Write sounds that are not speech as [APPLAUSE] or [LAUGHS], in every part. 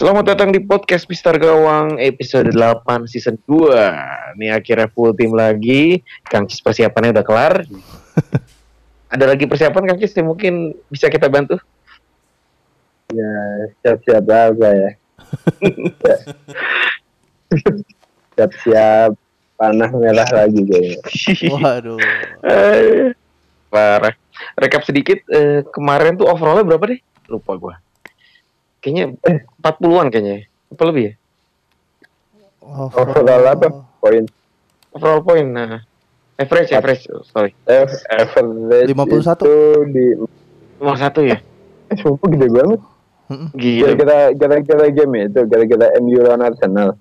Selamat datang di podcast Mister Gawang episode 8 season 2. Ini akhirnya full tim lagi. Kang Cis persiapannya udah kelar. [LAUGHS] Ada lagi persiapan Kang Cis yang mungkin bisa kita bantu? Ya, siap-siap apa ya. [LAUGHS] Siap-siap panah merah lagi kayaknya. [LAUGHS] Waduh. Eh, Parah. Rekap sedikit, eh, kemarin tuh overallnya berapa deh? Lupa gua. Kayaknya eh, 40-an kayaknya. Apa lebih ya? Overall apa? Poin Overall point, nah. Average, average, oh, sorry. F average 51. itu di Nomor satu ya? eh sumpah gede banget. Gila. Kita kita kita game ya, itu kita kita MU lawan Arsenal.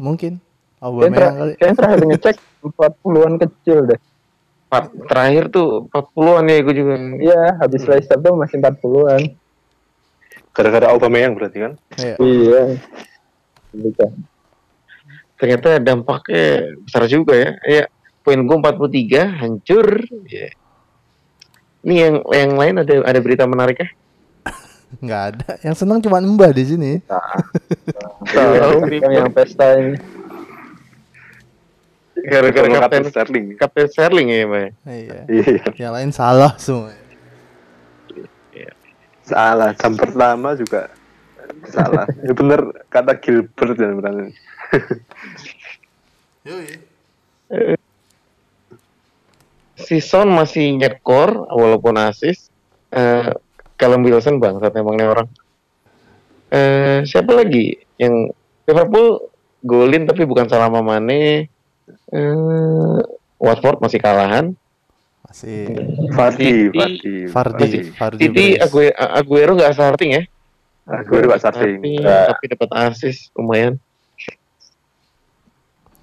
Mungkin. Kayaknya, Aubameyang kali. kayaknya terakhir ngecek [LAUGHS] 40-an kecil deh. Empat- terakhir tuh 40-an ya gue juga. Iya, habis Leicester tuh masih 40-an. Gara-gara Aubameyang berarti kan? Iya. Iya. Ternyata dampaknya besar juga ya. Ya, poin gue 43, hancur. Ya. Ini yang yang lain ada ada berita menarik ya? Nggak ada. Yang senang cuma Mbah di sini. Tahu kan yang pesta ini. Gara-gara Kapten Sterling. kapten Sterling ya, Mbak. Iya. Iya. Yang lain salah semua. Salah. Jam pertama juga salah. [LAUGHS] Ya bener kata Gilbert ya berarti. [LAUGHS] Si Son masih nyekor walaupun asis. Eh Callum Wilson bangsat emang nih orang. Eh siapa lagi yang Liverpool golin tapi bukan salah sama Mane. Eh Watford masih kalahan. Masih Fardi, Fardi. Fardi. Fardi. Jadi. Aguero, Aguero nggak starting ya? Aguero nggak starting. Tapi, tapi dapat asis lumayan.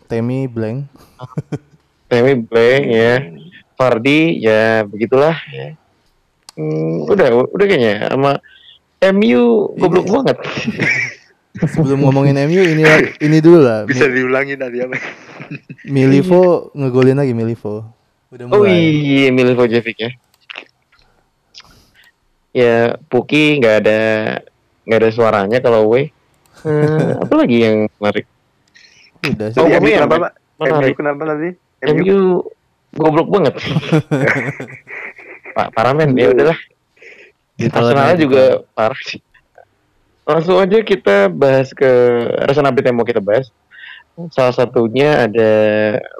Temi blank. [LAUGHS] Temi blank ya. Fardi ya begitulah ya. Hmm, udah udah kayaknya sama MU goblok Ini- banget. [LAUGHS] Sebelum ngomongin MU ini ini dulu lah. Bisa diulangi tadi apa? Milivo ngegolin lagi Milivo. Udah Oh mulai. iya Milivojevic ya. Ya Puki nggak ada nggak ada suaranya kalau we. [LAUGHS] Eh, apa lagi yang menarik? Udah sih. Oh, MU kenapa, Pak? Menarik. MU kenapa tadi? MU MU goblok banget. [LAUGHS] Pak parah men, ya udahlah. Arsenal juga parah sih. Langsung aja kita bahas ke recent update yang mau kita bahas. Salah satunya ada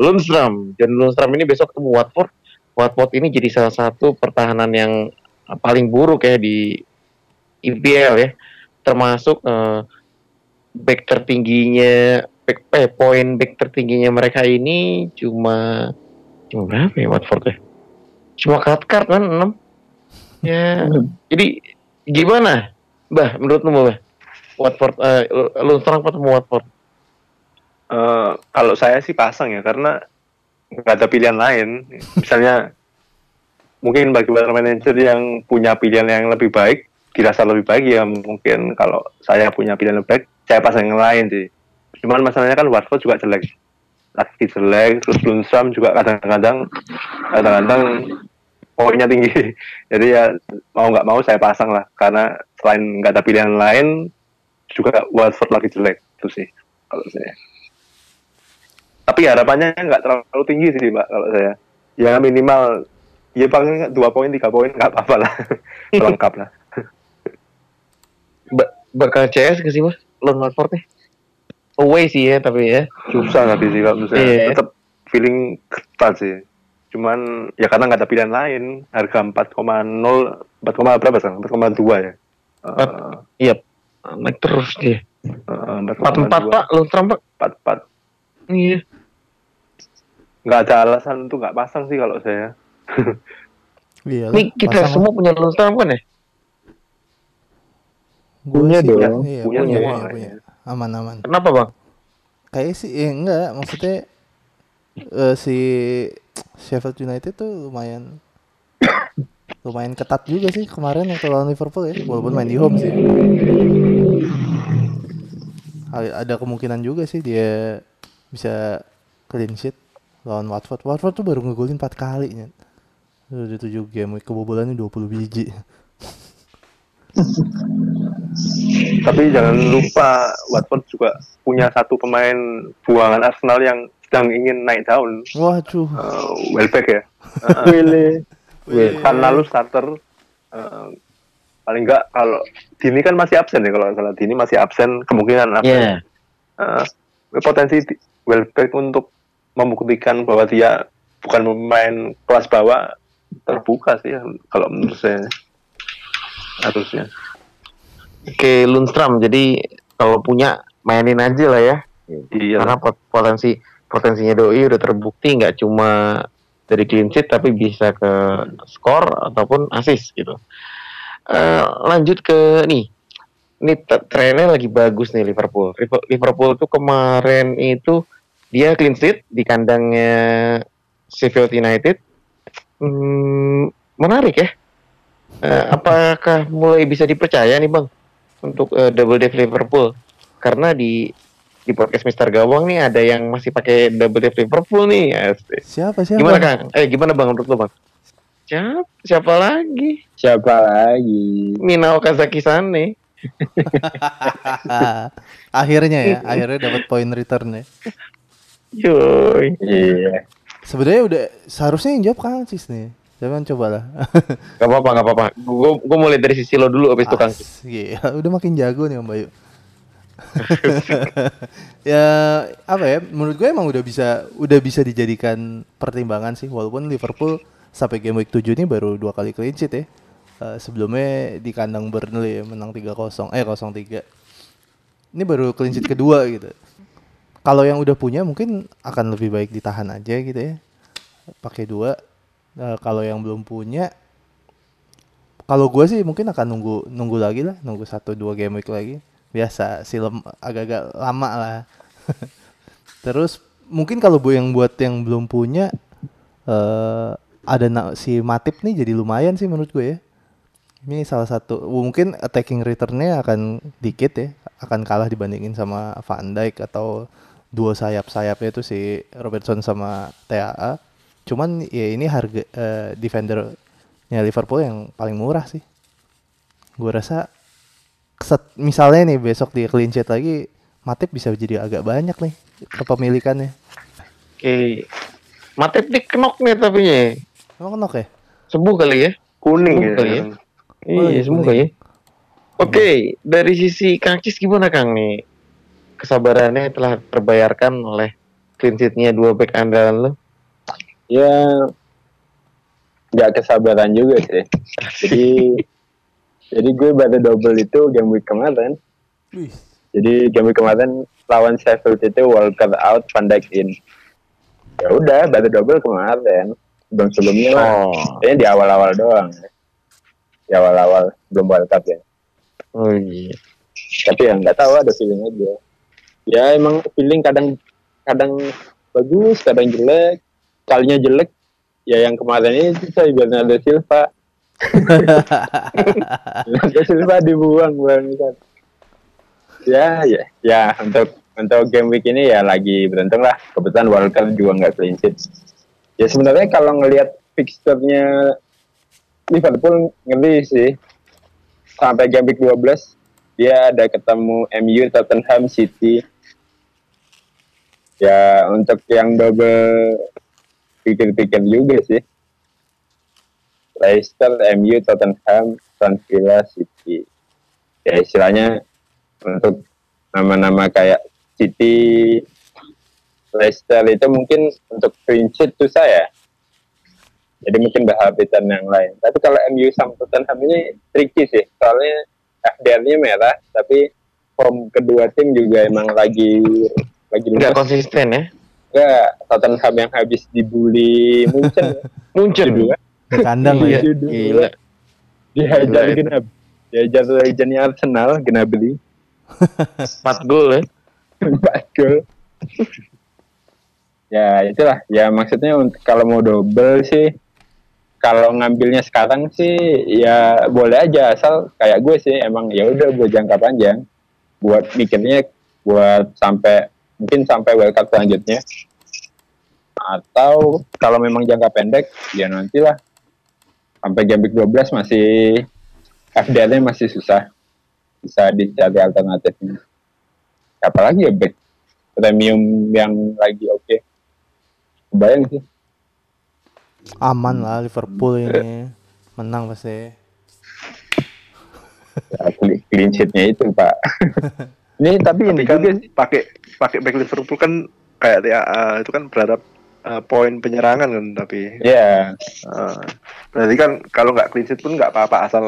Lundstram. Dan Lundstram ini besok ketemu Watford. Watford ini jadi salah satu pertahanan yang paling buruk ya di IPL ya. Termasuk eh, back tertingginya back eh, poin back tertingginya mereka ini cuma cuma berapa ya Watford ya? Cuma cut card kan 6. [LAUGHS] Ya, jadi gimana? Bah, menurutmu Bah? Watford eh Lundstram ketemu Watford. Eh, kalau saya sih pasang ya karena nggak ada pilihan lain. Misalnya [LAUGHS] mungkin bagi para manajer yang punya pilihan yang lebih baik, dirasa lebih baik ya mungkin kalau saya punya pilihan lebih baik, saya pasang yang lain sih. Cuman masalahnya kan Watford juga jelek. Lagi jelek, terus Lundstram juga kadang-kadang kadang-kadang poinnya tinggi. [LAUGHS] Jadi ya mau nggak mau saya pasang lah karena selain nggak ada pilihan lain juga Watford lagi jelek itu sih kalau saya tapi harapannya nggak terlalu tinggi sih mbak kalau saya ya minimal ya paling dua poin tiga poin nggak apa-apa lah [LAUGHS] lengkap lah Ba- bakal CS ke sih Bah? Lawan Watford nih. Away sih ya tapi ya. susah nggak sih kalau saya Iya. tetap feeling ketat sih cuman ya karena nggak ada pilihan lain harga 4,0 4, berapa sekarang 4,2 ya Eh, Iya, naik terus dia. Uh, Empat empat pak, Lundstram pak. Empat empat. Iya. Nggak ada alasan untuk nggak pasang sih kalau saya. [LAUGHS] Iya. Ini kita semua punya Lundstram kan ya? Punya dong. Iya, Punya punya, semua punya, punya. Aman aman. Kenapa bang? Kayak sih ya enggak, maksudnya eh, si Sheffield United tuh lumayan lumayan ketat juga sih kemarin waktu lawan Liverpool ya, walaupun main di home sih. Ada kemungkinan juga sih dia bisa clean sheet lawan Watford. Watford tuh baru ngegolin 4 kali ya. Udah 7 game kebobolannya 20 biji. Tapi jangan lupa Watford juga punya satu pemain buangan Arsenal yang sedang ingin naik daun. Waduh. Uh, Welbeck ya. [LAUGHS] Willy. Kan lalu starter. uh, paling enggak kalau Dini kan masih absen ya kalau nggak salah Dini masih absen kemungkinan absen. Iya. Uh, potensi Welbeck untuk membuktikan bahwa dia bukan pemain kelas bawah terbuka sih ya, kalau menurut saya harusnya. Oke Lundstram. Jadi kalau punya mainin aja lah ya. Iya. Karena pot- potensi potensinya doi udah terbukti nggak cuma dari clean sheet tapi bisa ke skor ataupun assist gitu. Eh, lanjut ke nih. Ini trennya lagi bagus nih Liverpool. Liver- Liverpool tuh kemarin itu dia clean sheet di kandangnya Sheffield United. Hmm, menarik ya. Eh, apakah mulai bisa dipercaya nih bang untuk eh, double dev Liverpool? Karena di di podcast Mister Gawang nih ada yang masih pakai double dev Liverpool nih. Siapa siapa? Gimana Kang? Eh gimana Bang menurut lo Bang? Siapa? Siapa lagi? Siapa lagi? Minao Kazaki Sane. [LAUGHS] akhirnya ya, [LAUGHS] akhirnya dapat poin return ya. Yoi. Iya. Sebenarnya udah seharusnya yang jawab Kang Cis nih. Jangan coba lah. [LAUGHS] Gak apa-apa, gak apa-apa. Gue gue mulai dari sisi lo dulu abis itu Kang. As- Gila, [LAUGHS] udah makin jago nih Om Bayu. [LAUGHS] ya apa ya? Menurut gue emang udah bisa udah bisa dijadikan pertimbangan sih walaupun Liverpool sampai game week 7 ini baru dua kali clean sheet ya. Eh, sebelumnya di kandang Burnley ya, menang 3-0 eh 0-3. Ini baru clean sheet kedua gitu. Kalau yang udah punya mungkin akan lebih baik ditahan aja gitu ya. Pakai dua. Eh, kalau yang belum punya kalau gue sih mungkin akan nunggu nunggu lagi lah, nunggu satu dua game week lagi. Biasa silem agak-agak lama lah. [LAUGHS] Terus mungkin kalau bu yang buat yang belum punya eh ada na- si Matip nih jadi lumayan sih menurut gue ya. Ini salah satu mungkin attacking returnnya akan dikit ya, akan kalah dibandingin sama Van Dijk atau dua sayap-sayapnya itu si Robertson sama TAA. Cuman ya ini harga eh, defendernya Liverpool yang paling murah sih. Gue rasa set- misalnya nih besok dia clean sheet lagi, Matip bisa jadi agak banyak nih kepemilikannya. Oke. Matip dikenok nih tapi ya. Emang kenok ya? Sembuh kali ya? Kuning Sembuh ya. kali ya? Oh, Iya, iya, sembuh kali ya. Oke, dari sisi Kang Cis gimana Kang nih? Kesabarannya telah terbayarkan oleh clean sheet-nya dua back andalan lo. Ya nggak kesabaran juga sih. [LAUGHS] Jadi jadi gue baru double itu game week kemarin. Jadi game week kemarin lawan Sheffield itu Walker out, Van Dijk in. Ya udah baru double kemarin. Sebelum sebelumnya Oh. kayaknya di awal-awal doang. ya. Di awal-awal belum World Cup ya. Oh iya. Tapi ya nggak tahu ada feeling aja. Ya emang feeling kadang kadang bagus, kadang jelek. Kalinya jelek, ya yang kemarin itu saya Bernardo Silva. Bernardo Silva dibuang bangsat. Ya, ya, ya untuk untuk game week ini ya lagi beruntung lah. Kebetulan Walker juga nggak clean. Ya sebenarnya kalau ngelihat fixturnya Liverpool ngeri sih. Sampai game week 12 dia ada ketemu MU, Tottenham, City. Ya untuk yang double pikir-pikir juga sih. Leicester, MU, Tottenham, Aston Villa, City. Ya istilahnya untuk nama-nama kayak City, Leicester itu mungkin untuk sheet tuh saya. Jadi mungkin berhabitan yang lain. Tapi kalau MU sama Tottenham ini tricky sih. Soalnya FDR-nya merah, tapi form kedua tim juga emang lagi lagi Nggak konsisten ya. Enggak, Tottenham yang habis dibully Munchen [LAUGHS] Muncul. Judulnya. Di kandang lah Iya, ya. Gila. dihajar genap dihajar legendnya Arsenal Gnabry 4 gol ya. empat gol ya itulah ya maksudnya untuk kalau mau double sih kalau ngambilnya sekarang sih ya boleh aja asal kayak gue sih emang ya udah buat jangka panjang buat mikirnya buat sampai mungkin sampai World Cup selanjutnya. Atau kalau memang jangka pendek ya nantilah. Sampai week 12 masih FDL-nya masih susah. Bisa dicari alternatifnya. Apalagi ya back? Premium yang lagi oke. Kebayang sih. Aman lah Liverpool ini. Menang pasti. ya, clean sheet-nya itu pak [LAUGHS] ini tapi ini Tapi kan juga sih. pakai pakai back Liverpool kan kayak TAA itu kan berharap uh, poin penyerangan kan tapi ya uh, berarti kan kalau nggak clean sheet pun nggak apa-apa asal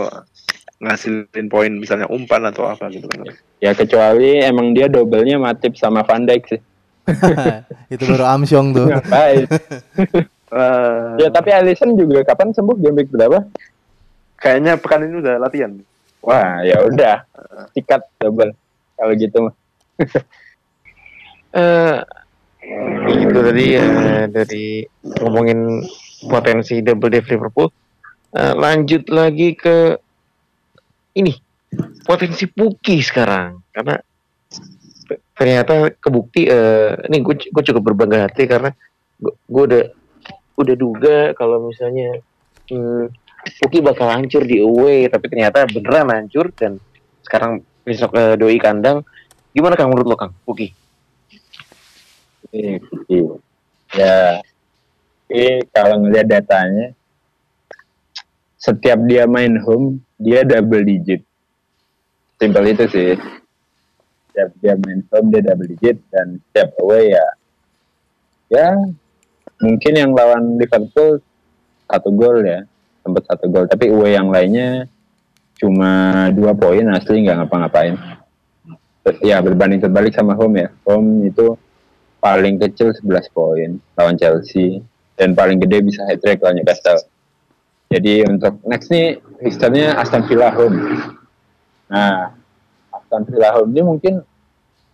ngasilin poin misalnya umpan atau apa gitu kan. ya kecuali emang dia double-nya Matip sama Van Dijk sih. [LAUGHS] Itu baru Amsyong tuh. ngapain? Uh, [LAUGHS] ya tapi Alisson juga kapan sembuh? Game week berapa? Kayaknya pekan ini udah latihan. wah ya udah. Sikat double kalau gitu mah Eh itu tadi ya dari ngomongin potensi double dev Liverpool. Eh, lanjut lagi ke ini potensi Puki sekarang karena te- ternyata kebukti eh ini gue gue cukup berbangga hati karena gue gue udah udah duga kalau misalnya hmm, Puki bakal hancur di away tapi ternyata beneran hancur dan sekarang besok eh, doi kandang gimana kang menurut lo kang Puki. Ya. Tapi kalau ngelihat datanya, setiap dia main home, dia double digit. Simpel itu sih. Setiap dia main home, dia double digit. Dan setiap away ya, ya mungkin yang lawan Liverpool satu gol ya. Sempat satu gol. Tapi away yang lainnya cuma dua poin asli nggak ngapa-ngapain. Ya berbanding terbalik sama home ya. Home itu paling kecil 11 poin lawan Chelsea dan paling gede bisa hat trick lawan Newcastle. Jadi untuk next nih fixturnya Aston Villa home. Nah, Aston Villa home ini mungkin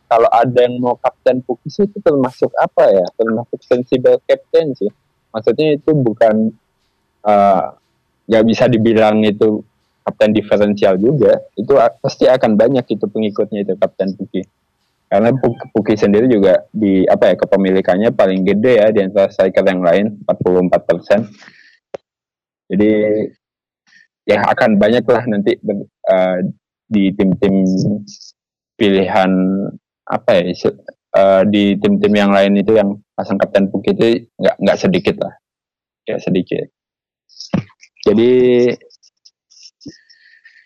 kalau ada yang mau kapten Pukis itu termasuk apa ya? Termasuk sensible captain sih. Maksudnya itu bukan eh, nggak bisa dibilang itu kapten diferensial juga. Itu pasti akan banyak itu pengikutnya itu kapten Puki. Karena Puk- Puki sendiri juga di apa ya kepemilikannya paling gede ya di antara striker yang lain 44 persen. Jadi ya akan banyak lah nanti eh, di tim-tim pilihan apa ya eh, di tim-tim yang lain itu yang pasang kapten Puki itu nggak nggak sedikit lah. Ya sedikit. Jadi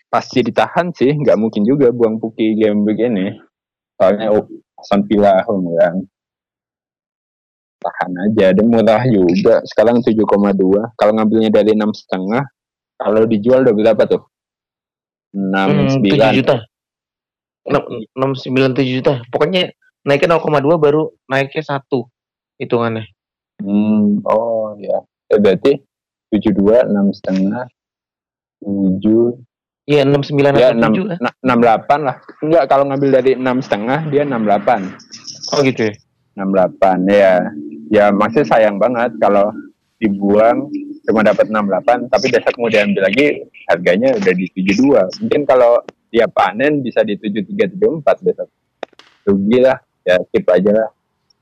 pasti ditahan sih. Nggak mungkin juga buang Puki game begini. Soalnya oh, Aston Villa home kan tahan aja dan murah juga. Sekarang 7,2 kalau ngambilnya dari enam setengah kalau dijual udah berapa tuh? Enam Hmm, sembilan. 7 juta. 6 9 7 juta. Pokoknya naiknya 0,2 baru naiknya satu hitungannya. hmm, oh ya eh, berarti 72 enam setengah tujuh Iya 69 ya atau enam 7 lah. enam delapan lah enggak kalau ngambil dari enam setengah dia enam delapan Oh gitu ya. 68 ya ya masih sayang banget kalau dibuang cuma dapat 68 tapi besok mau diambil lagi harganya udah di 72 mungkin kalau dia panen bisa di 73 74 besok rugi lah ya skip aja lah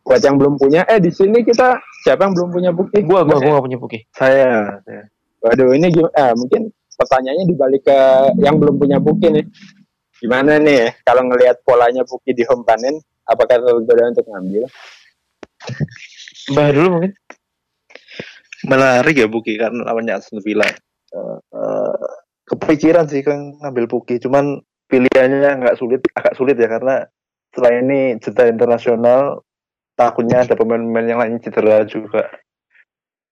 buat yang belum punya eh di sini kita siapa yang belum punya bukti Gua gua Mas, gua ya? gak punya Puki. Saya, saya. waduh ini gimana ah, mungkin pertanyaannya dibalik ke yang belum punya bukti nih gimana nih kalau ngelihat polanya bukti di home panen apakah tergoda untuk ngambil Mbah dulu mungkin. menarik ya Buki karena lawannya Aston Villa. Eh, eh, kepikiran sih kan ngambil Buki, cuman pilihannya nggak sulit, agak sulit ya karena selain ini jeda internasional, takutnya ada pemain-pemain yang lain cedera juga.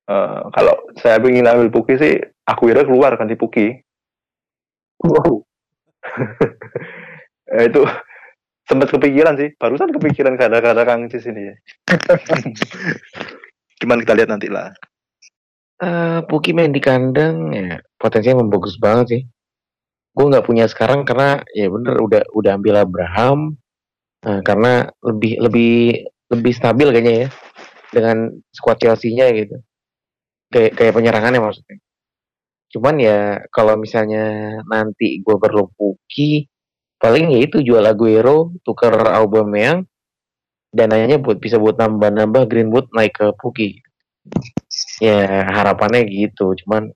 Eh, kalau saya ingin ambil Buki sih, aku kira keluar kan di Buki. wow [LAUGHS] Eh, itu sempat kepikiran sih barusan kepikiran kata-kata Kang Cis ini ya [LAUGHS] cuman kita lihat nanti lah Eh, Puki main di kandang ya potensinya memang bagus banget sih. Gue nggak punya sekarang karena ya bener udah udah ambil Abraham eh, karena lebih lebih lebih stabil kayaknya ya dengan squad Chelsea-nya gitu. Kayak kayak penyerangannya maksudnya. Cuman ya kalau misalnya nanti gue perlu Puki paling ya itu jual Aguero, tuker Aubameyang dan dananya buat bisa buat nambah-nambah Greenwood naik ke Puki ya harapannya gitu cuman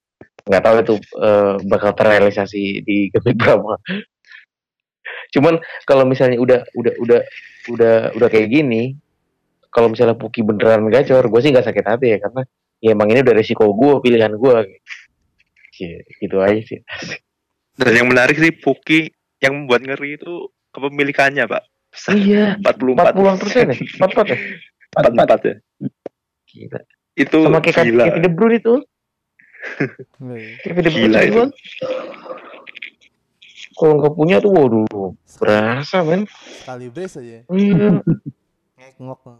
nggak tahu itu eh, bakal terrealisasi di game berapa cuman kalau misalnya udah udah udah udah udah kayak gini kalau misalnya Puki beneran gacor gue sih nggak sakit hati ya karena ya emang ini udah resiko gue pilihan gue Ya, gitu aja sih. Dan yang menarik sih Puki yang membuat ngeri itu kepemilikannya pak. Iya. 44 40 persen ya? 44 ya? 44 ya. Gila. itu sama kayak gila. Kevin De Bruyne itu. Iya. Kevin De Bruyne Gila itu. kalau nggak punya tuh waduh berasa men. Brace aja. Iya. Ngok. [LAUGHS]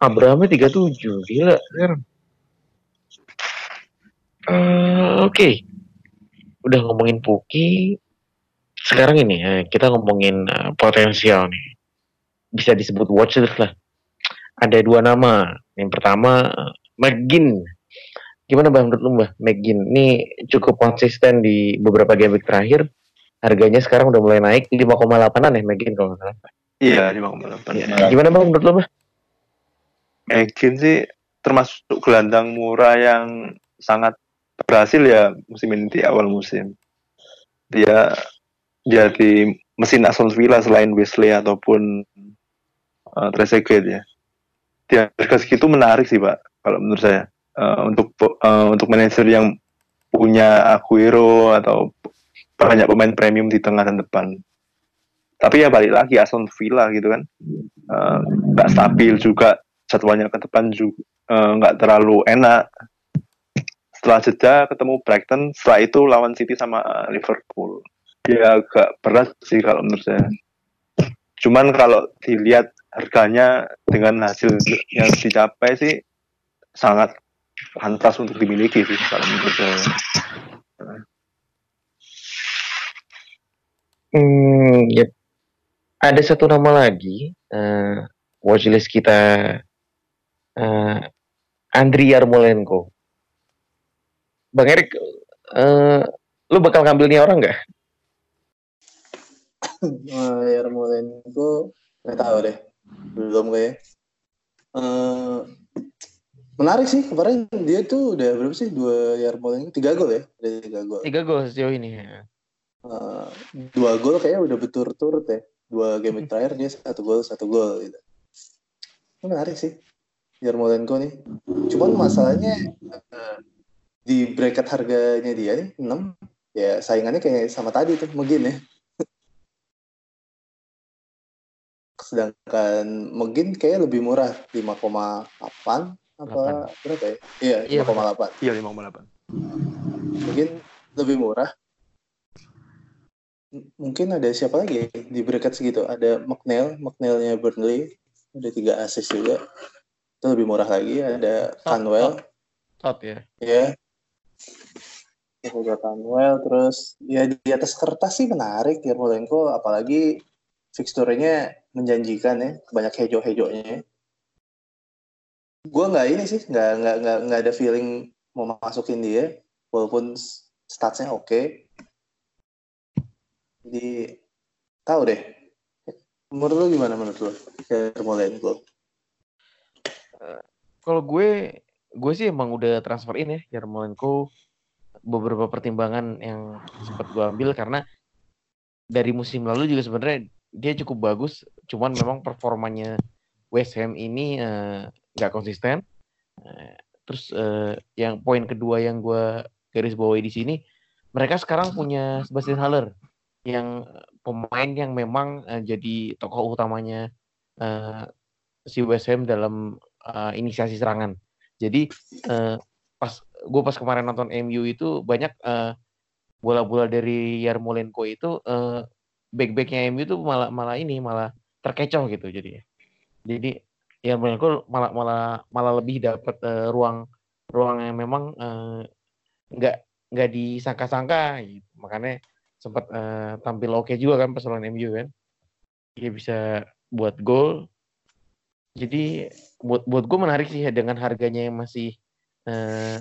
Abrahamnya 37 gila sekarang. Eh, Oke, udah ngomongin Puki. Sekarang ini eh, kita ngomongin eh, potensial nih. Bisa disebut watchlist lah. Ada dua nama. Yang pertama McGinn. Gimana bang menurut lu mbak McGinn? Ini cukup konsisten di beberapa game week terakhir. Harganya sekarang udah mulai naik 5,8an ya McGinn kalau nggak salah. iya 5,8 Ya, Gimana bang menurut lu mbak? Megin sih termasuk gelandang murah yang sangat berhasil ya musim ini di awal musim. Dia jadi mesin Aston Villa selain Wesley ataupun uh, Trezeguet ya. Di harga segitu menarik sih pak kalau menurut saya Eh, untuk eh, untuk manajer yang punya Aguero atau banyak pemain premium di tengah dan depan. Tapi ya balik lagi Aston Villa gitu kan nggak stabil juga jadwalnya ke depan juga eh, nggak terlalu enak. Setelah jeda ketemu Brighton, setelah itu lawan City sama eh, Liverpool. Ya agak berat sih kalau menurut saya. Cuman kalau dilihat harganya dengan hasil yang dicapai sih sangat pantas untuk dimiliki sih kalau menurut saya. Hmm, yep. Ada satu nama lagi, eh watchlist kita, eh Andriy Yarmolenko. Bang Erik, eh lu bakal ngambil nih orang nggak? Uh, Yarmolenko nggak tahu deh, belum kayak. Eh menarik sih kemarin dia tuh udah berapa sih dua Yarmolenko tiga gol ya, ada tiga gol. Tiga gol sejauh ini. Eh, dua gol kayaknya udah berturut-turut ya. Dua game terakhir dia satu gol satu gol gitu. Menarik sih Yarmolenko nih. Cuman masalahnya eh, di bracket harganya dia nih 6 ya saingannya kayak sama tadi tuh mungkin ya. [LAUGHS] Sedangkan mungkin kayak lebih murah 5,8 apa berapa ya? Iya, Iya, 5,8. Iya 5,8. Mungkin lebih murah. M- Mungkin ada siapa lagi ya di bracket segitu? Ada McNeil, McNeilnya Burnley, ada tiga assist juga. Itu lebih murah lagi. Ada Tot, Canwell, Tot ya. ya. Ada Canwell, terus ya di atas kertas sih menarik Yarmolenko, apalagi fixturenya menjanjikan ya, banyak hejo-hejonya. Gue nggak ini sih, nggak nggak nggak nggak ada feeling mau masukin dia, walaupun statsnya oke. Jadi tahu deh. Menurut lu gimana menurut lu? Yarmolenko. Kalau gue, gue sih emang udah transferin ya Yarmolenko beberapa pertimbangan yang sempat gue ambil karena dari musim lalu juga sebenarnya dia cukup bagus, cuman memang performanya West Ham ini eh, nggak konsisten. Eh, terus eh, yang poin kedua yang gue garis bawahi di sini, mereka sekarang punya Sebastian Haller yang pemain yang memang eh, jadi tokoh utamanya eh, si West Ham dalam eh, inisiasi serangan. Jadi eh, pas gue pas kemarin nonton MU itu banyak eh, bola-bola dari Yarmolenko itu eh, back-backnya MU tuh malah malah ini malah terkecoh gitu jadi jadi ya menurutku malah malah malah lebih dapat eh, ruang ruang yang memang nggak nggak disangka-sangka gitu. makanya sempat eh, tampil oke juga kan pas lawan MU kan dia bisa buat gol jadi buat buat gue menarik sih ya dengan harganya yang masih eh,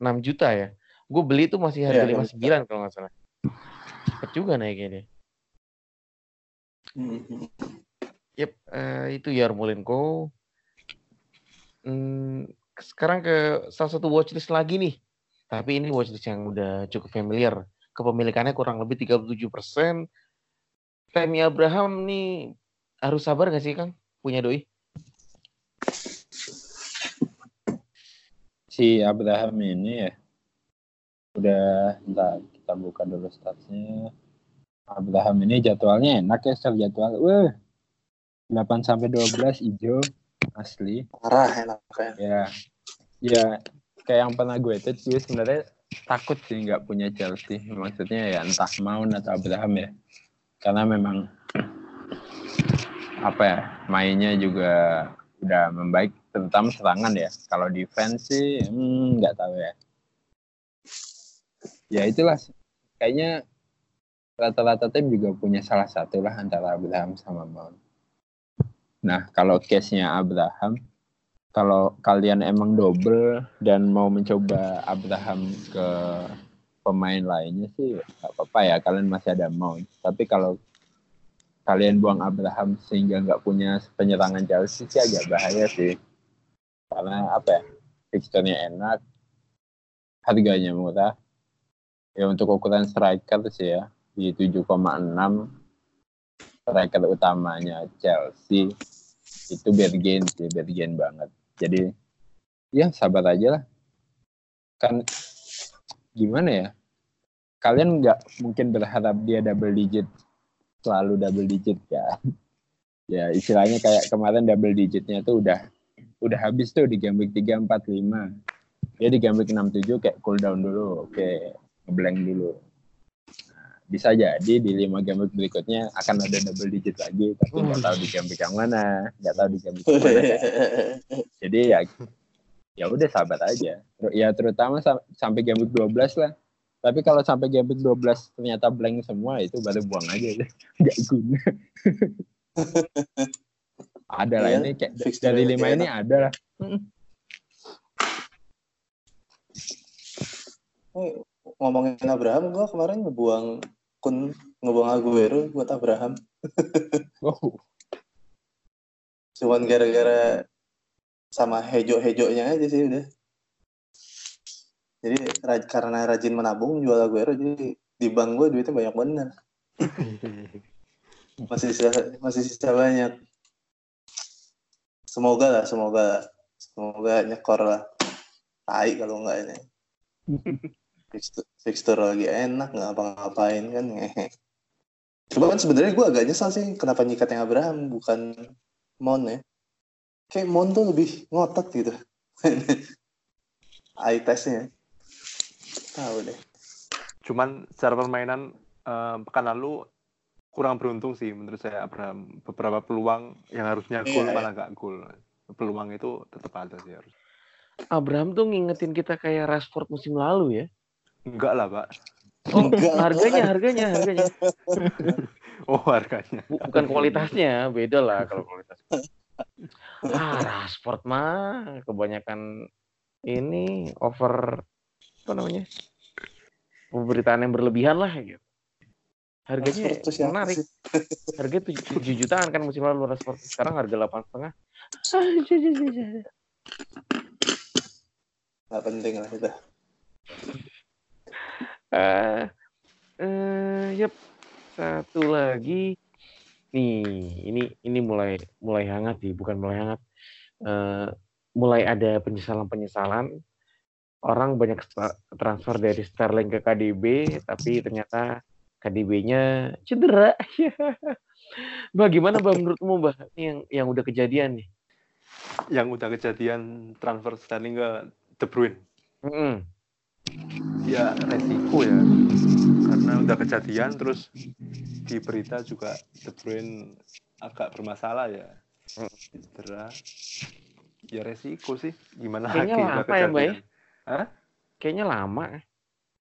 6 juta ya gue beli tuh masih harga Iya, lima sembilan kalau nggak salah cepet juga naiknya dia Hmm. Yep, eh, itu Yarmolenko. Hmm, sekarang ke salah satu watchlist lagi nih. Tapi ini watchlist yang udah cukup familiar. Kepemilikannya kurang lebih 37%. Tammy Abraham nih harus sabar gak sih Kang? Punya doi? Si Abraham ini ya. Udah entar kita buka dulu statsnya. Abraham ini jadwalnya enak ya secara jadwal. Wah 8 sampai 12 hijau asli. Parah enak kayak. ya ya kayak yang pernah gue tweet gue sebenarnya takut sih nggak punya Chelsea. Maksudnya ya entah Mount atau Abraham ya. Karena memang apa ya mainnya juga udah membaik terutama serangan ya. Kalau defense sih hmm, nggak tahu ya. Ya itulah. Kayaknya rata-rata tim juga punya salah satu lah antara Abraham sama Mount. Nah kalau case-nya Abraham kalau kalian emang double dan mau mencoba Abraham ke pemain lainnya sih nggak apa-apa ya. Kalian masih ada Mount. Tapi kalau kalian buang Abraham sehingga nggak punya penyerangan Chelsea sih agak bahaya sih karena apa ya fixturnya enak harganya murah. Ya untuk ukuran striker sih ya di 7,6 striker utamanya Chelsea. Itu bergen sih bergen banget. Jadi ya sabar aja lah. Kan gimana ya kalian nggak mungkin berharap dia double digit selalu double digit kan? [LAUGHS] Ya istilahnya kayak kemarin double digitnya tuh udah udah habis tuh di game week 3, 4, 5 dia di game week 6, 7 kayak cool down dulu oke ngeblank dulu. Nah, bisa jadi di 5 game week berikutnya akan ada double digit lagi tapi nggak tahu di game week yang mana nggak tahu di game week yang mana. [LAUGHS] Jadi ya ya udah sahabat aja. Ya terutama sam- sampai game week 12 lah. Tapi kalau sampai game week 12 ternyata blank semua itu baru buang aja. [LAUGHS] Nggak guna [LAUGHS] ada lah Iya, ini kayak fix dari lima ini ada lah ngomongin Abraham, gua kemarin ngebuang kun ngebuang Aguero buat Abraham. [LAUGHS] wow Cuman gara-gara sama hejo-hejonya aja sih udah. Jadi raj- karena rajin menabung jual Aguero jadi di bank gue duitnya banyak bener. [LAUGHS] Masih sisa, masih sisa banyak. Semoga lah, semoga semoga nyekor lah. Tai kalau enggak ini. [LAUGHS] Fixture, fixture lagi enak nggak apa-ngapain kan ngehe. [LAUGHS] Cuma kan sebenarnya gue agak nyesal sih kenapa nyikat yang Abraham bukan Mon ya. Kayak Mon tuh lebih ngotot gitu. [LAUGHS] Eye testnya. Tahu deh. Cuman secara permainan eh, pekan lalu kurang beruntung sih menurut saya Abraham. Beberapa peluang yang harusnya gol Iya, malah nggak gol. Peluang itu tetap ada sih harus. Abraham tuh ngingetin kita kayak Rashford musim lalu ya. Enggak lah, Pak. Oh, Enggak. harganya, harganya, harganya. [LAUGHS] Oh, harganya. Bu- bukan kualitasnya, beda lah kalau kualitas. Ah, Rashford mah kebanyakan ini over apa namanya? Pemberitaan yang berlebihan lah gitu. Harganya menarik. sih? Harga tujuh 7 jutaan kan musim lalu Rashford. Sekarang harga delapan setengah. Ah. Nggak penting lah itu. Eh, eh, yep. Satu lagi. Nih, ini ini mulai mulai hangat sih, bukan mulai hangat. Eh, mulai ada penyesalan-penyesalan. Orang banyak transfer dari Sterling ke KDB, tapi ternyata KDB-nya cedera. Bagaimana [LAUGHS] Mbak menurutmu Mbak? Ini yang yang udah kejadian nih. Yang udah kejadian transfer Sterling ke De Bruyne. Mm-mm. Ya resiko ya. karena udah kejadian terus di berita juga De Bruyne agak bermasalah ya Hmm. cedera ya resiko sih gimana Kayaknya lagi lama ya, Mbak, ya? Hah? Kayaknya lama.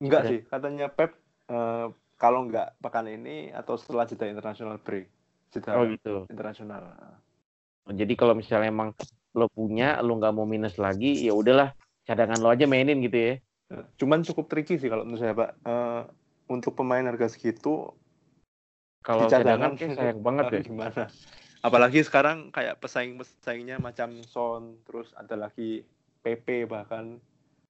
enggak Udah. sih katanya Pep eh, kalau enggak pekan ini atau setelah jeda international break jeda Oh gitu. internasional Jadi kalau misalnya emang lo punya, lo nggak mau minus lagi, ya udahlah cadangan lo aja mainin gitu ya. cuman cukup tricky sih kalau menurut saya pak Eh, untuk pemain harga segitu Kalau cadangan kayak sayang banget [LAUGHS] ya. gimana apalagi sekarang kayak pesaing pesaingnya macam Son terus ada lagi PP bahkan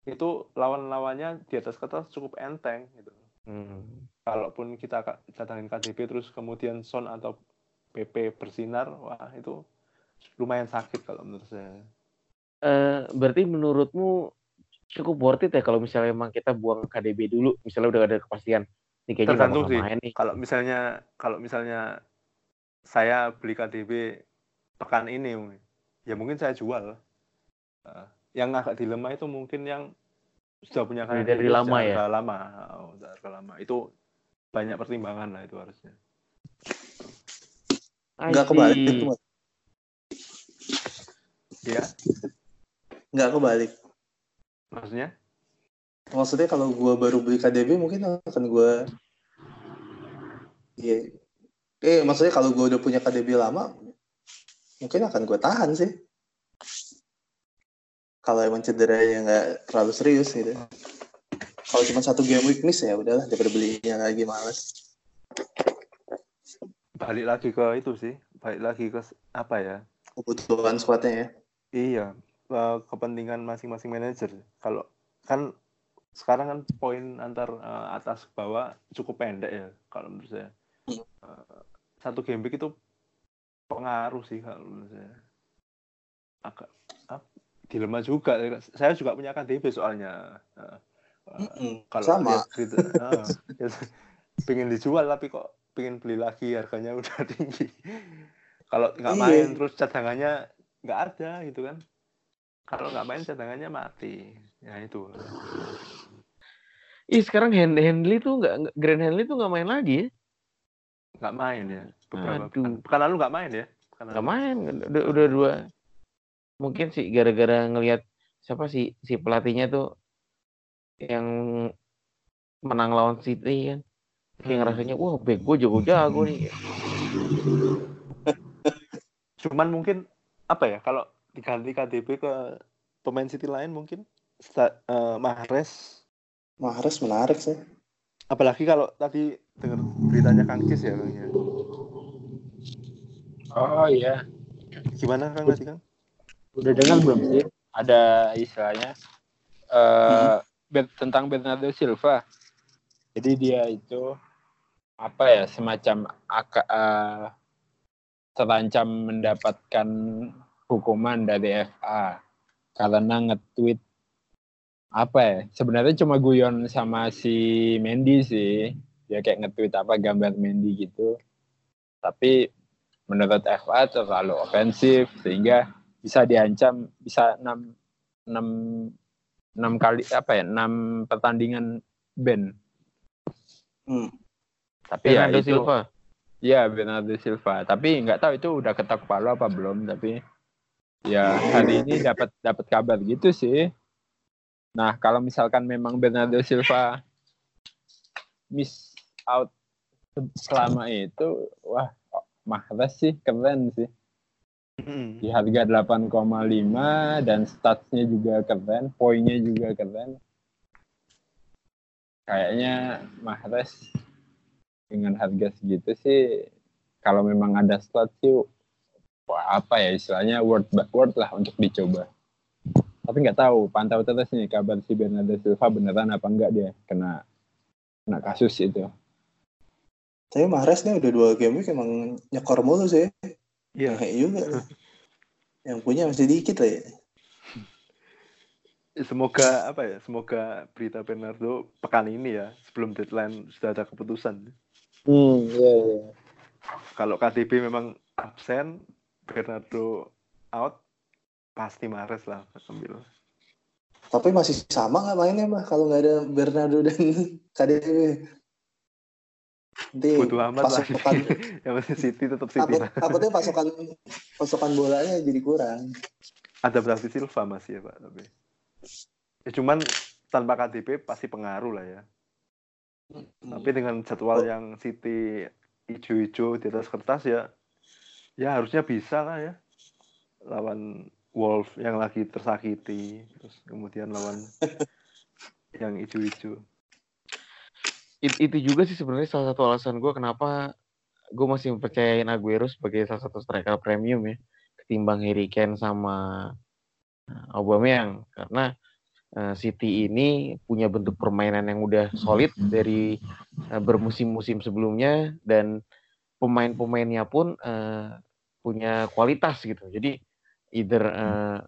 itu lawan-lawannya di atas kertas cukup enteng gitu Hmm. kalaupun kita cadangin KDB terus kemudian Son atau PP bersinar wah itu lumayan sakit kalau menurut saya Eh, berarti menurutmu cukup worth it ya kalau misalnya emang kita buang KDB dulu, misalnya udah ada kepastian nih kayaknya Tergantung sih. main nih. kalau misalnya kalau misalnya saya beli KDB pekan ini ya mungkin saya jual Eh, yang agak dilema itu mungkin yang sudah punya Dari- KDB dari lama ya? lama oh, lama itu banyak pertimbangan lah itu harusnya Nggak kebalik itu, Mas. ya Nggak kebalik. maksudnya Maksudnya kalau gua baru beli KDB mungkin akan gua Iya. Eh, maksudnya kalau gua udah punya KDB lama, mungkin akan gua tahan sih. Kalau emang cederanya nggak terlalu serius gitu. Kalau cuma satu game week miss ya udahlah daripada belinya lagi males. balik lagi ke itu sih balik lagi ke apa ya Kebutuhan squadnya ya. Iya, eh, kepentingan masing-masing manajer. Kalau kan sekarang kan poin antar eh, atas bawah cukup pendek ya kalau menurut saya. Eh, satu game week itu pengaruh sih kalau menurut saya. Agak ap- dilema juga. Saya juga punya KDB soalnya. Eh, eh, Mm-mm, kalau sama. gitu, ah, [LAUGHS] ya, pengen dijual tapi kok pengen beli lagi harganya [LAUGHS] udah tinggi. Kalau nggak Iya. main terus cadangannya nggak ada gitu kan. Kalau nggak main cadangannya mati. Ya itu. Ih sekarang Hen- Henley tuh nggak Grand Henley tuh nggak main lagi ya? Nggak main ya. Beberapa Aduh. pekan. Pekan lalu nggak main ya. Nggak main, udah, udah dua. Mungkin sih gara-gara ngelihat siapa sih si pelatihnya tuh yang menang lawan City kan. Kayak Hmm. ngerasanya wah back gue jago-jago nih. [LAUGHS] Cuman mungkin apa ya kalau diganti KDB ke pemain City lain mungkin Sta- eh, Mahrez Mahrez menarik sih. apalagi kalau tadi dengar beritanya Kang Cis ya Kang ya. Oh iya, Gimana Kang tadi Kang? Udah dengar belum sih? Ada istilahnya eh bet- tentang Bernardo Silva. Jadi dia itu apa ya semacam eh, terancam mendapatkan hukuman dari FA karena nge-tweet apa ya sebenarnya cuma guyon sama si Mendy sih dia kayak nge-tweet apa gambar Mendy gitu tapi menurut FA terlalu ofensif sehingga bisa diancam bisa enam enam enam kali apa ya enam pertandingan ban Hmm. tapi ya Bernardo itu Silva. ya Bernardo Silva tapi nggak tahu itu udah ketok palu apa belum tapi ya hari ini dapat dapat kabar gitu sih nah kalau misalkan memang Bernardo Silva miss out selama itu wah Mahrez sih keren sih Mm. di harga 8,5 dan statsnya juga keren, poinnya juga keren. Kayaknya Mahrez dengan harga segitu sih kalau memang ada slot sih wah apa ya istilahnya worth worth lah untuk dicoba. Tapi nggak tahu, pantau terus nih kabar si Bernardo Silva beneran apa enggak dia kena kena kasus itu. Tapi Mahrez nih udah dua game week emang nyekor mulu sih. Iya. Kayak juga. Yang punya masih dikit lah ya. Semoga apa ya? Semoga berita Bernardo pekan ini ya sebelum deadline sudah ada keputusan. Hmm, iya iya. Kalau KTB memang absen, Bernardo out, pasti Mahrez lah ambil. Tapi masih sama nggak mainnya mah kalau nggak ada Bernardo dan [LAUGHS] KDB. Nanti Butuh amat lah. pasokan [LAUGHS] yang penting City tetap City. takut, takutnya pasokan pasokan bolanya jadi kurang. Ada David Silva masih ya Pak, tapi. Ya, cuman tanpa KDB pasti pengaruh lah ya. Tapi dengan jadwal yang City ijo-ijo di atas kertas ya, ya harusnya bisa lah ya. Lawan Wolf yang lagi tersakiti, terus kemudian lawan [LAUGHS] yang ijo-ijo. It- itu juga sih sebenarnya salah satu alasan gue kenapa gue masih mempercayain Aguero sebagai salah satu striker premium ya ketimbang Harry Kane sama eh, Aubameyang. Karena eh, City ini punya bentuk permainan yang udah solid dari eh, bermusim-musim sebelumnya dan pemain-pemainnya pun punya kualitas gitu. Jadi either eh,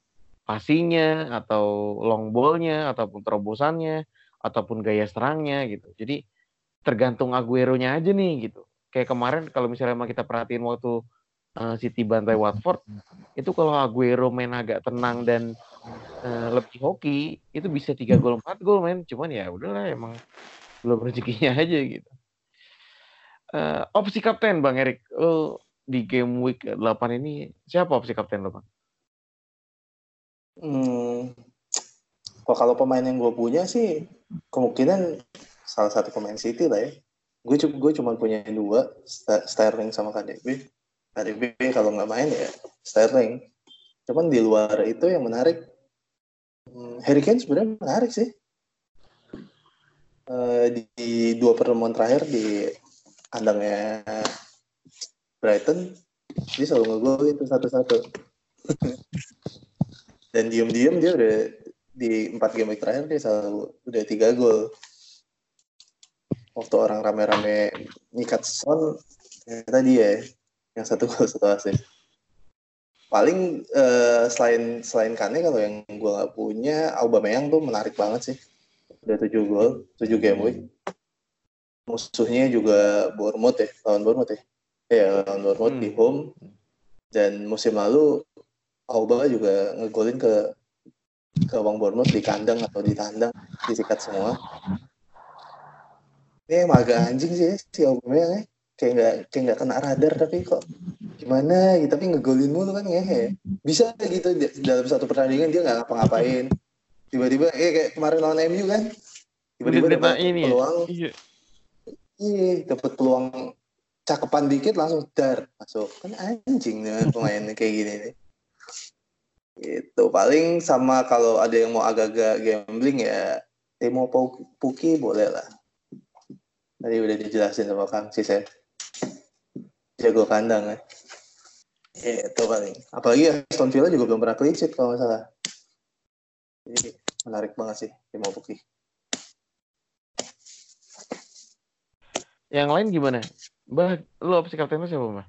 passingnya atau long ballnya ataupun terobosannya ataupun gaya serangnya gitu. Jadi tergantung Aguero-nya aja nih gitu. Kayak kemarin kalau misalnya kita perhatiin waktu uh, City bantai Watford, itu kalau Aguero main agak tenang dan uh, lebih hoki, itu bisa tiga gol empat gol men. Cuman ya udahlah emang belum rezekinya aja gitu. Uh, opsi kapten Bang Erik, lo di game week 8 ini siapa opsi kapten lo Bang? Hmm, kalau pemain yang gue punya sih kemungkinan salah satu pemain City lah ya. Gue gue cuma punya dua, Sterling sama KDB. KDB kalau nggak main ya Sterling. Cuman di luar itu yang menarik, hmm, Harry Kane sebenarnya menarik sih. Eh, di, dua pertemuan terakhir di kandangnya Brighton, dia selalu ngegol itu satu-satu. Dan diem-diem dia udah di empat game terakhir dia selalu udah tiga gol. Waktu orang rame-rame nyikat Son, ternyata dia yang satu gol satu assist. Paling eh, selain selain Kane kalau yang gue nggak punya, Aubameyang tuh menarik banget sih. Udah tujuh gol, tujuh game week. Musuhnya juga Bournemouth ya, lawan Bournemouth ya. Iya, lawan Bournemouth Hmm. di home. Dan musim lalu Auba juga ngegolin ke ke Wang Bournemouth di kandang atau di tandang disikat semua. Ini emang agak anjing sih ya, si Aubameyang ya. Kayak nggak kayak nggak kena radar tapi kok gimana gitu tapi ngegolin mulu kan ngehe. Bisa gitu dalam satu pertandingan dia nggak ngapa-ngapain. Tiba-tiba eh kayak kemarin lawan MU kan. Tiba-tiba dapat ini ya? peluang, Iya. iya dapat peluang cakepan dikit langsung dar masuk. Kan anjing dengan pemain [LAUGHS] kayak gini nih. Gitu. Paling sama kalau ada yang mau agak-agak gambling ya Timo Puki boleh lah. Tadi udah dijelasin sama Kang Cis ya. Jago kandang ya. Itu paling. Apalagi Aston Villa juga belum pernah clean sheet kalau nggak salah. Jadi menarik banget sih Timo Puki. Yang lain gimana? Bah, lo opsi kapten lo siapa, Mbah?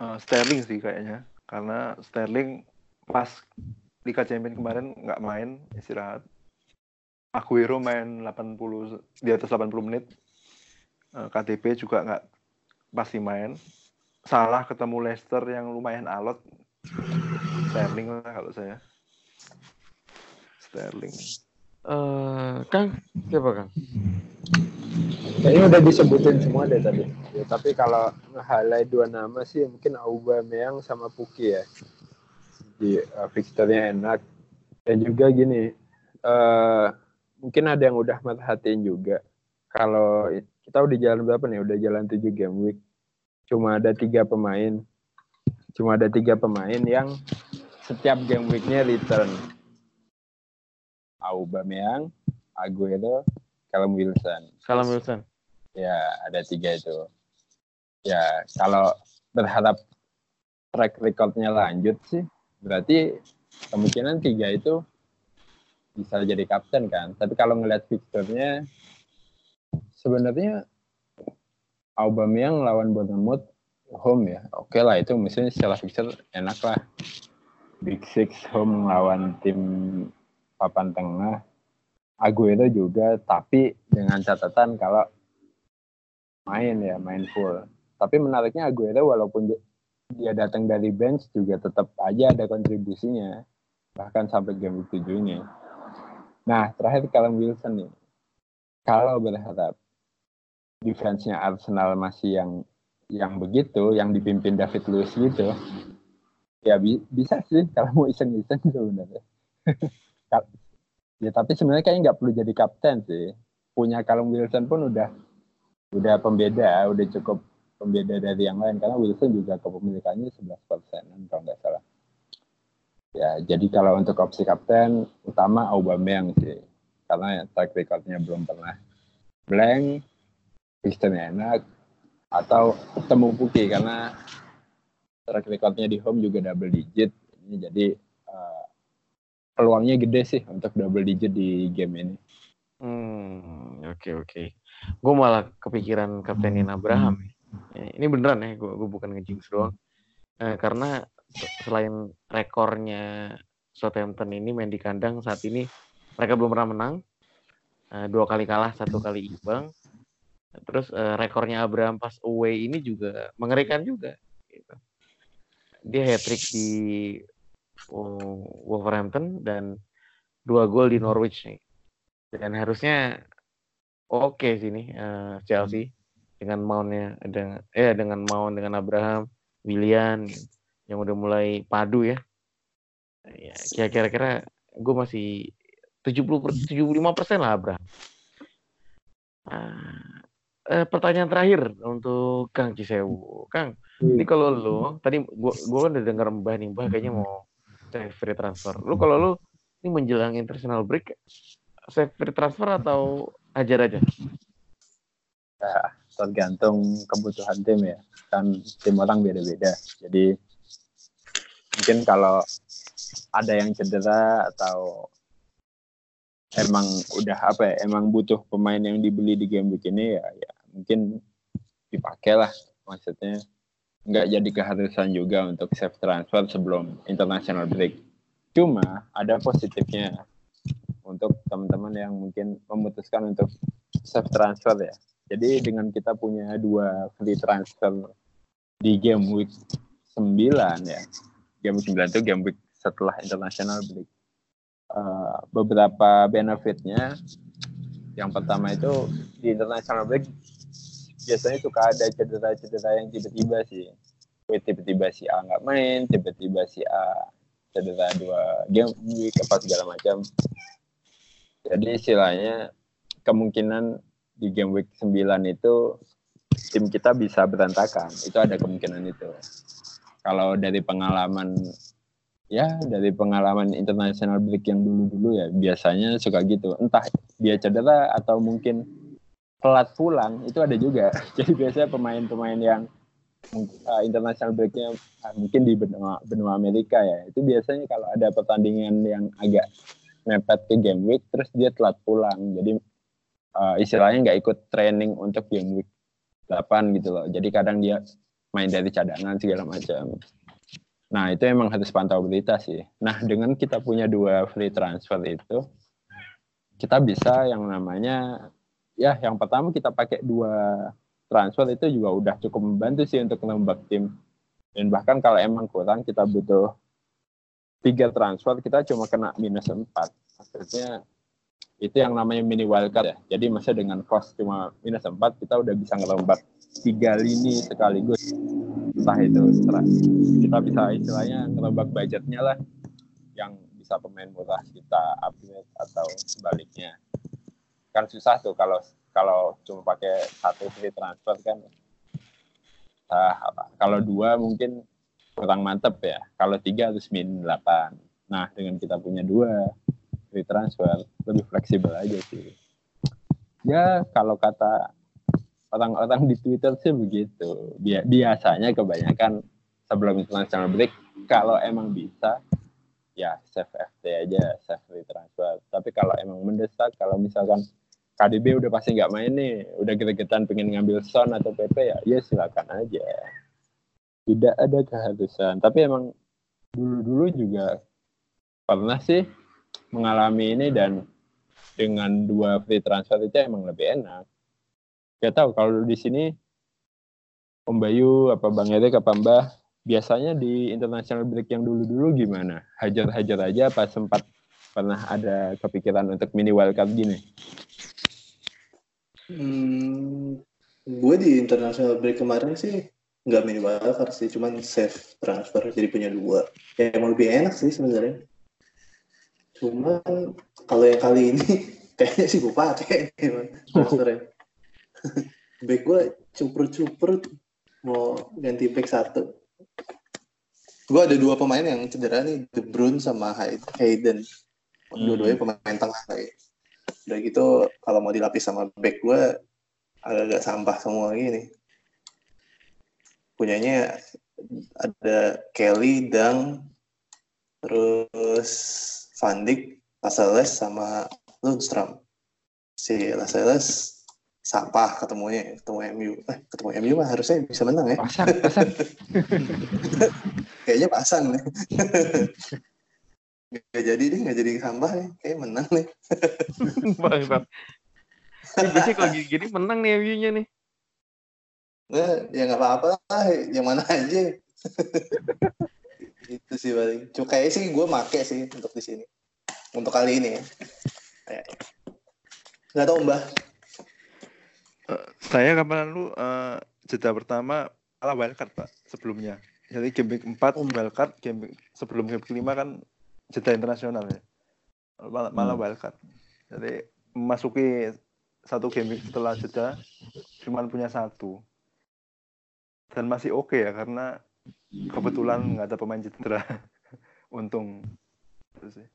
Eh, Sterling sih kayaknya karena Sterling pas Liga Champions kemarin nggak main istirahat Aguero main 80 di atas 80 menit Eh, KDB juga nggak pasti main salah ketemu Leicester yang lumayan alot Sterling lah kalau saya Sterling Eh, Kang, siapa Kang? Kayaknya udah disebutin semua deh tadi. Ya, tapi kalau nge-highlight dua nama sih mungkin Aubameyang sama Puki ya. Di uh, fixturenya enak. Dan juga gini, eh mungkin ada yang udah merhatiin juga. Kalau kita udah jalan berapa nih? Udah jalan 7 game week. Cuma ada tiga pemain. Cuma ada tiga pemain yang setiap game weeknya return. Aubameyang, Aguero, Callum Wilson. Salam Wilson. Ya, ada tiga itu. Ya, kalau berharap track recordnya lanjut sih, berarti kemungkinan tiga itu bisa jadi kapten kan. Tapi kalau ngeliat fixturnya, sebenarnya Aubameyang lawan Bournemouth home ya. Oke lah, itu misalnya secara fixture enak lah. Big Six home lawan tim papan tengah. Aguero juga, tapi dengan catatan kalau main ya, main full. Tapi menariknya Aguero walaupun dia- datang dari bench juga tetap aja ada kontribusinya. Bahkan sampai game 7 ini. Nah, terakhir Callum Wilson nih. Kalau berharap defense-nya Arsenal masih yang yang begitu, yang dipimpin David Luiz gitu, ya bi bisa sih kalau mau iseng-iseng sebenarnya. [LAUGHS] ya tapi sebenarnya kayaknya nggak perlu jadi kapten sih. Punya Callum Wilson pun udah udah pembeda, udah cukup pembeda dari yang lain karena Wilson juga kepemilikannya 11 persenan kalau nggak salah. Ya, jadi kalau untuk opsi kapten utama Aubameyang sih, karena track recordnya belum pernah blank, sistemnya enak, atau temu Puki karena track recordnya di home juga double digit, ini jadi uh, peluangnya gede sih untuk double digit di game ini. Hmm, oke okay, oke. Okay. Gue malah kepikiran kaptenin Abraham. Ya, ini beneran ya, gue bukan ngejinx doang. Eh, karena selain rekornya Southampton ini main di kandang saat ini mereka belum pernah menang uh, dua kali kalah satu kali imbang terus uh, rekornya Abraham pas away ini juga mengerikan juga gitu. dia hat trick di uh, Wolverhampton dan dua gol di Norwich nih dan harusnya oke okay sini uh, Chelsea dengan maunya dengan eh dengan mau dengan Abraham William yang udah mulai padu ya. Ya kira-kira gue masih 70 per, 75 persen lah Abra. Nah, eh, pertanyaan terakhir untuk Kang Cisewu. Kang, hmm. ini kalau lu tadi gua gua kan udah dengar Mbah nih, Mbah kayaknya mau save free transfer. Lu kalau lu ini menjelang international break save free transfer atau ajar aja? Ya, tergantung kebutuhan tim ya. Kan tim orang beda-beda. Jadi mungkin kalau ada yang cedera atau emang udah apa ya emang butuh pemain yang dibeli di game week ini ya, ya mungkin dipakai lah maksudnya. Nggak jadi keharusan juga untuk save transfer sebelum international break. Cuma ada positifnya untuk teman-teman yang mungkin memutuskan untuk save transfer ya. Jadi dengan kita punya dua free transfer di game week 9 ya game 9 itu game week setelah international break. Uh, beberapa benefitnya yang pertama itu di international break biasanya suka ada cedera-cedera yang tiba-tiba sih. Tiba-tiba si A nggak main, tiba-tiba si A cedera dua game week apa segala macam. Jadi istilahnya kemungkinan di game week 9 itu tim kita bisa berantakan. Itu ada kemungkinan itu kalau dari pengalaman ya dari pengalaman international break yang dulu-dulu ya biasanya suka gitu entah dia cedera atau mungkin telat pulang itu ada juga [LAUGHS] jadi biasanya pemain-pemain yang uh, international breaknya uh, mungkin di benua benua Amerika ya itu biasanya kalau ada pertandingan yang agak mepet ke game week terus dia telat pulang jadi uh, istilahnya nggak ikut training untuk game week 8 gitu loh jadi kadang dia main dari cadangan segala macam. Nah itu emang harus pantau berita sih. Nah dengan kita punya dua free transfer itu, kita bisa yang namanya ya yang pertama kita pakai dua transfer itu juga udah cukup membantu sih untuk nembak tim. Dan bahkan kalau emang kurang kita butuh tiga transfer kita cuma kena minus empat. Maksudnya itu yang namanya mini wildcard ya. Jadi masa dengan cost cuma minus empat kita udah bisa ngelombak tiga lini sekaligus entah itu kita bisa istilahnya ngerombak budgetnya lah yang bisa pemain murah kita upgrade atau sebaliknya kan susah tuh kalau kalau cuma pakai satu free transfer kan nah, kalau dua mungkin kurang mantep ya kalau tiga harus min 8 nah dengan kita punya dua free transfer lebih fleksibel aja sih ya kalau kata orang-orang di Twitter sih begitu. Biasanya kebanyakan sebelum international break kalau emang bisa ya save FT aja, save free transfer. Tapi kalau emang mendesak, kalau misalkan KDB udah pasti nggak main nih, udah gregetan pengen ngambil Son atau PP ya, ya silakan aja. Tidak ada keharusan. Tapi emang dulu-dulu juga pernah sih mengalami ini dan dengan dua free transfer itu emang lebih enak Gak tahu kalau di sini Om Bayu apa Bang Erik apa Mbah biasanya di international break yang dulu-dulu gimana? Hajar-hajar aja apa sempat pernah ada kepikiran untuk mini wildcard gini? Hmm, gue di international break kemarin sih nggak mini wildcard sih, cuman save transfer jadi punya dua. Ya emang lebih enak sih sebenarnya. Cuman kalau yang kali ini [LAUGHS] kayaknya sih gue pakai emang transfernya. [LAUGHS] back gue cuper-cuper mau ganti back satu. Gue ada dua pemain yang cedera nih, De Bruyne sama Hay- Hayden. Dua-duanya pemain tengah kayak. Udah gitu kalau mau dilapis sama back gue agak-agak sampah semua gini. Punyanya ada Kelly, Dang, terus Van Dijk, Lascelles sama Lundstrom. Si Lascelles sampah ketemunya ketemu MU. Eh, ketemu MU mah harusnya bisa menang ya. Pasang, pasang. [LAUGHS] Kayaknya pasang nih. [LAUGHS] Gak jadi deh, gak jadi sampah nih. Kayak menang nih. [LAUGHS] Bangsat. Ini biasanya kalau gini, menang nih MU-nya nih. Nah, ya nggak apa-apa lah, yang mana aja. [LAUGHS] itu sih paling. Kayaknya sih gue make sih untuk di sini. Untuk kali ini ya. Nggak tahu mbah. Eh, saya kapan lalu eh, jeda pertama malah wildcard pak sebelumnya. Jadi game week 4 wildcard, game week- sebelum game week 5 kan jeda internasional ya. Malah, malah wildcard. Jadi memasuki satu game setelah jeda cuman punya satu. Dan masih oke ya karena kebetulan nggak ada pemain cedera. [LAUGHS] Untung. Itu sih.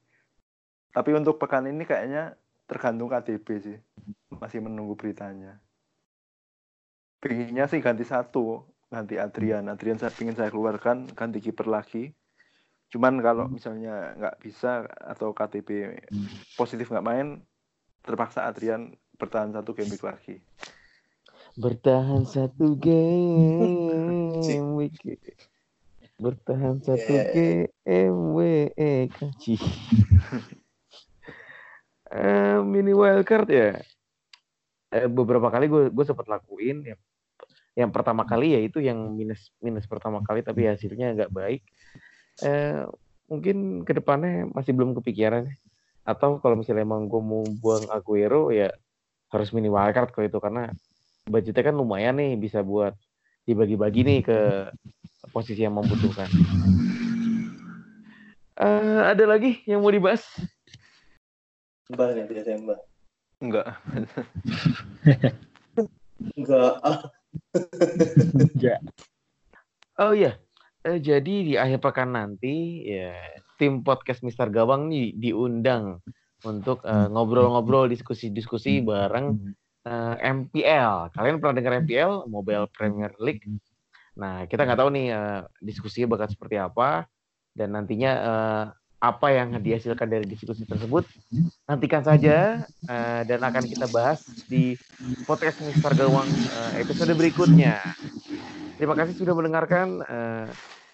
Tapi untuk pekan ini kayaknya tergantung KDB sih. Masih menunggu beritanya. Pinginnya sih ganti satu, ganti Adrian. Adrian saya pingin saya keluarkan, ganti kiper lagi. Cuman kalau misalnya nggak bisa atau KTP positif nggak main, terpaksa Adrian bertahan satu game week lagi. Bertahan satu game week. Bertahan [LAUGHS] satu Yeah. game week. [LAUGHS] Eh, mini wildcard ya. Eh, beberapa kali gue gue sempat lakuin ya. Yang pertama kali ya itu yang minus minus pertama kali tapi hasilnya nggak baik. Eh, mungkin ke depannya masih belum kepikiran. Atau kalau misalnya emang gue mau buang Aguero ya harus mini wildcard kalau itu karena budgetnya kan lumayan nih bisa buat dibagi-bagi nih ke posisi yang membutuhkan. Eh, ada lagi yang mau dibahas? Mbah nih biasanya mbah. Enggak. [LAUGHS] [LAUGHS] Enggak. Oh iya, Eh, jadi di akhir pekan nanti ya tim podcast Mister Gawang nih diundang untuk eh, ngobrol-ngobrol, diskusi-diskusi bareng eh, MPL. Kalian pernah dengar MPL, Mobile Premier League? Nah, kita nggak tahu nih eh, diskusinya bakal seperti apa dan nantinya eh, apa yang dihasilkan dari diskusi tersebut nantikan saja eh, dan akan kita bahas di podcast Mister Gawang eh, episode berikutnya. Terima kasih sudah mendengarkan. Eh,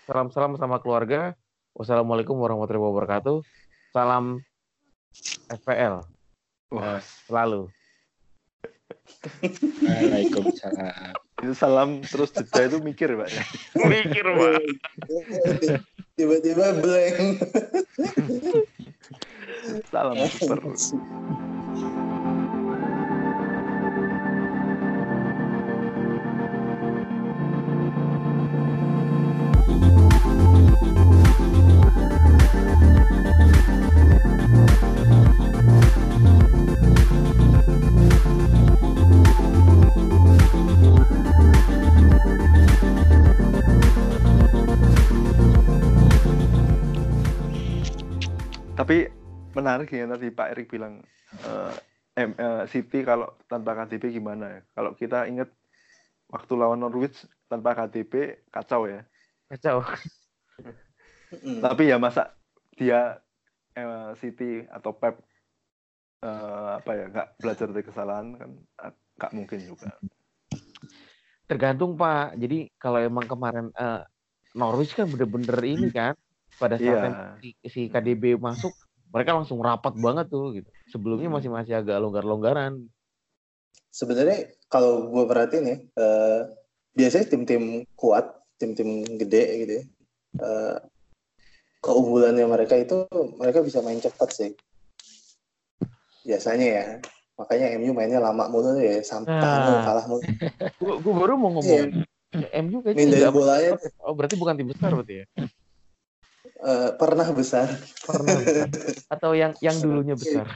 Salam-salam sama keluarga. Wassalamualaikum warahmatullahi wabarakatuh. Salam FPL Wah, selalu. Waalaikumsalam. itu salam terus jeda itu mikir pak ya. [LAUGHS] Mikir, Pak. Tiba-tiba blank. Salam super. [LAUGHS] menarik ya tadi Pak Erik bilang eh, M- eh, City kalau tanpa KDB gimana ya? Kalau kita ingat waktu lawan Norwich tanpa KDB kacau ya. Kacau. Tapi ya masa dia eh, City atau Pep eh, apa ya nggak belajar dari kesalahan kan eh, nggak mungkin juga. Tergantung, Pak. Jadi kalau emang kemarin eh, Norwich kan bener-bener ini kan pada saat si, si KDB masuk mereka langsung rapat banget tuh gitu. Sebelumnya masih masih agak longgar-longgaran. Sebenarnya kalau gue perhatiin ya, eh, biasanya tim-tim kuat, tim-tim gede gitu ya, eh, keunggulannya mereka itu mereka bisa main cepat sih. Biasanya ya. Makanya MU mainnya lama mulu ya, sampai Nah. kalah mulu. Gua, gua baru mau ngomong. MU kayaknya Main dari nggak- bolanya Oh berarti bukan tim besar berarti ya? Eh, pernah besar. Pernah besar. [LAUGHS] Atau yang yang dulunya besar.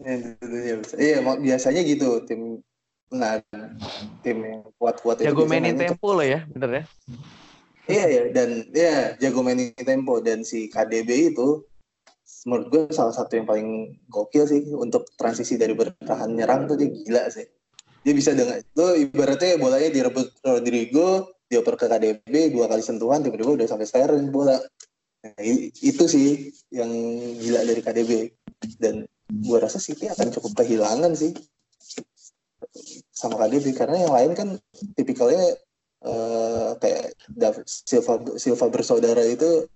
Yang dulunya besar. Iya, mak- biasanya gitu tim nah tim yang kuat-kuat itu Jago biasanya mainin tempo lah ya, bener ya? Iya ya dan ya jago mainin tempo dan si KDB itu menurut gue salah satu yang paling gokil sih untuk transisi dari bertahan nyerang tuh dia gila sih. Dia bisa dengan itu ibaratnya bolanya direbut Rodrigo, dioper ke KDB dua kali sentuhan tiba-tiba udah sampai Sterling bola. Nah, itu sih yang gila dari KDB dan gue rasa City akan cukup kehilangan sih. Sama KDB karena yang lain kan tipikalnya eh, kayak Silva Silva bersaudara itu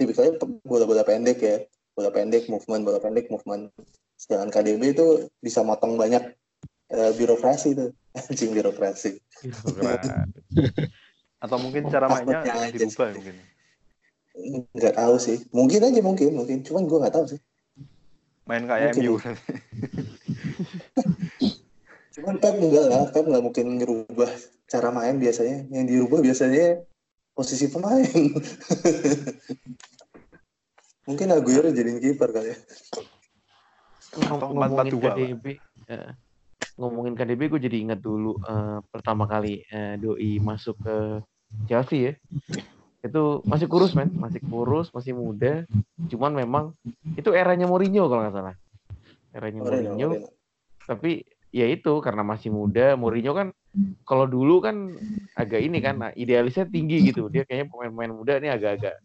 tipikalnya bola-bola pendek ya. Bola pendek movement bola pendek movement. Sedangkan KDB itu bisa motong banyak eh, birokrasi tuh. [LAUGHS] Anjing birokrasi. [LAUGHS] Atau mungkin cara mainnya dirubah mungkin. Nggak tahu sih. Mungkin aja mungkin mungkin. Cuman gue nggak tahu sih. Main kayak Mungkin. MU. [LAUGHS] cuman Pep enggak lah. Pep nggak mungkin ngerubah cara main biasanya. Yang dirubah biasanya posisi pemain. [LAUGHS] Mungkin Aguero jadiin kiper kali ya. Ngom- ngomongin 4-4-2 lah. KDB eh, ngomongin KDB gue jadi ingat dulu eh, pertama kali eh, doi masuk ke Chelsea ya itu masih kurus men. Masih kurus masih muda. Cuman memang itu eranya Mourinho kalau nggak salah. Eranya Mourinho, Mourinho. Mourinho. tapi ya itu karena masih muda Mourinho kan kalau dulu kan agak ini kan nah, idealisnya tinggi gitu. Dia kayaknya pemain-pemain muda ini agak-agak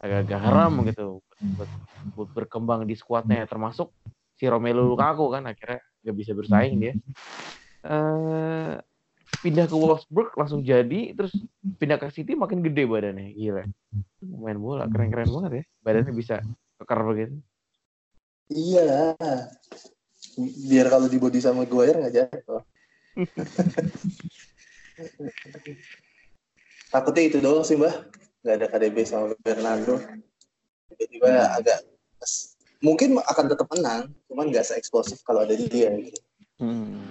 agak-agak haram gitu buat, buat berkembang di skuadnya. Termasuk si Romelu Lukaku kan akhirnya nggak bisa bersaing dia. Eh pindah ke Wolfsburg langsung jadi terus pindah ke City makin gede badannya gila main bola keren-keren banget ya badannya bisa kekar begitu Iya. Biar kalau di body sama Guire nggak jatuh. Takutnya itu doang sih, Mbah. Nggak ada KDB sama Bernardo. Tiba-tiba agak mungkin akan tetap menang, cuman nggak se-eksplosif kalau ada dia gitu. Hmm.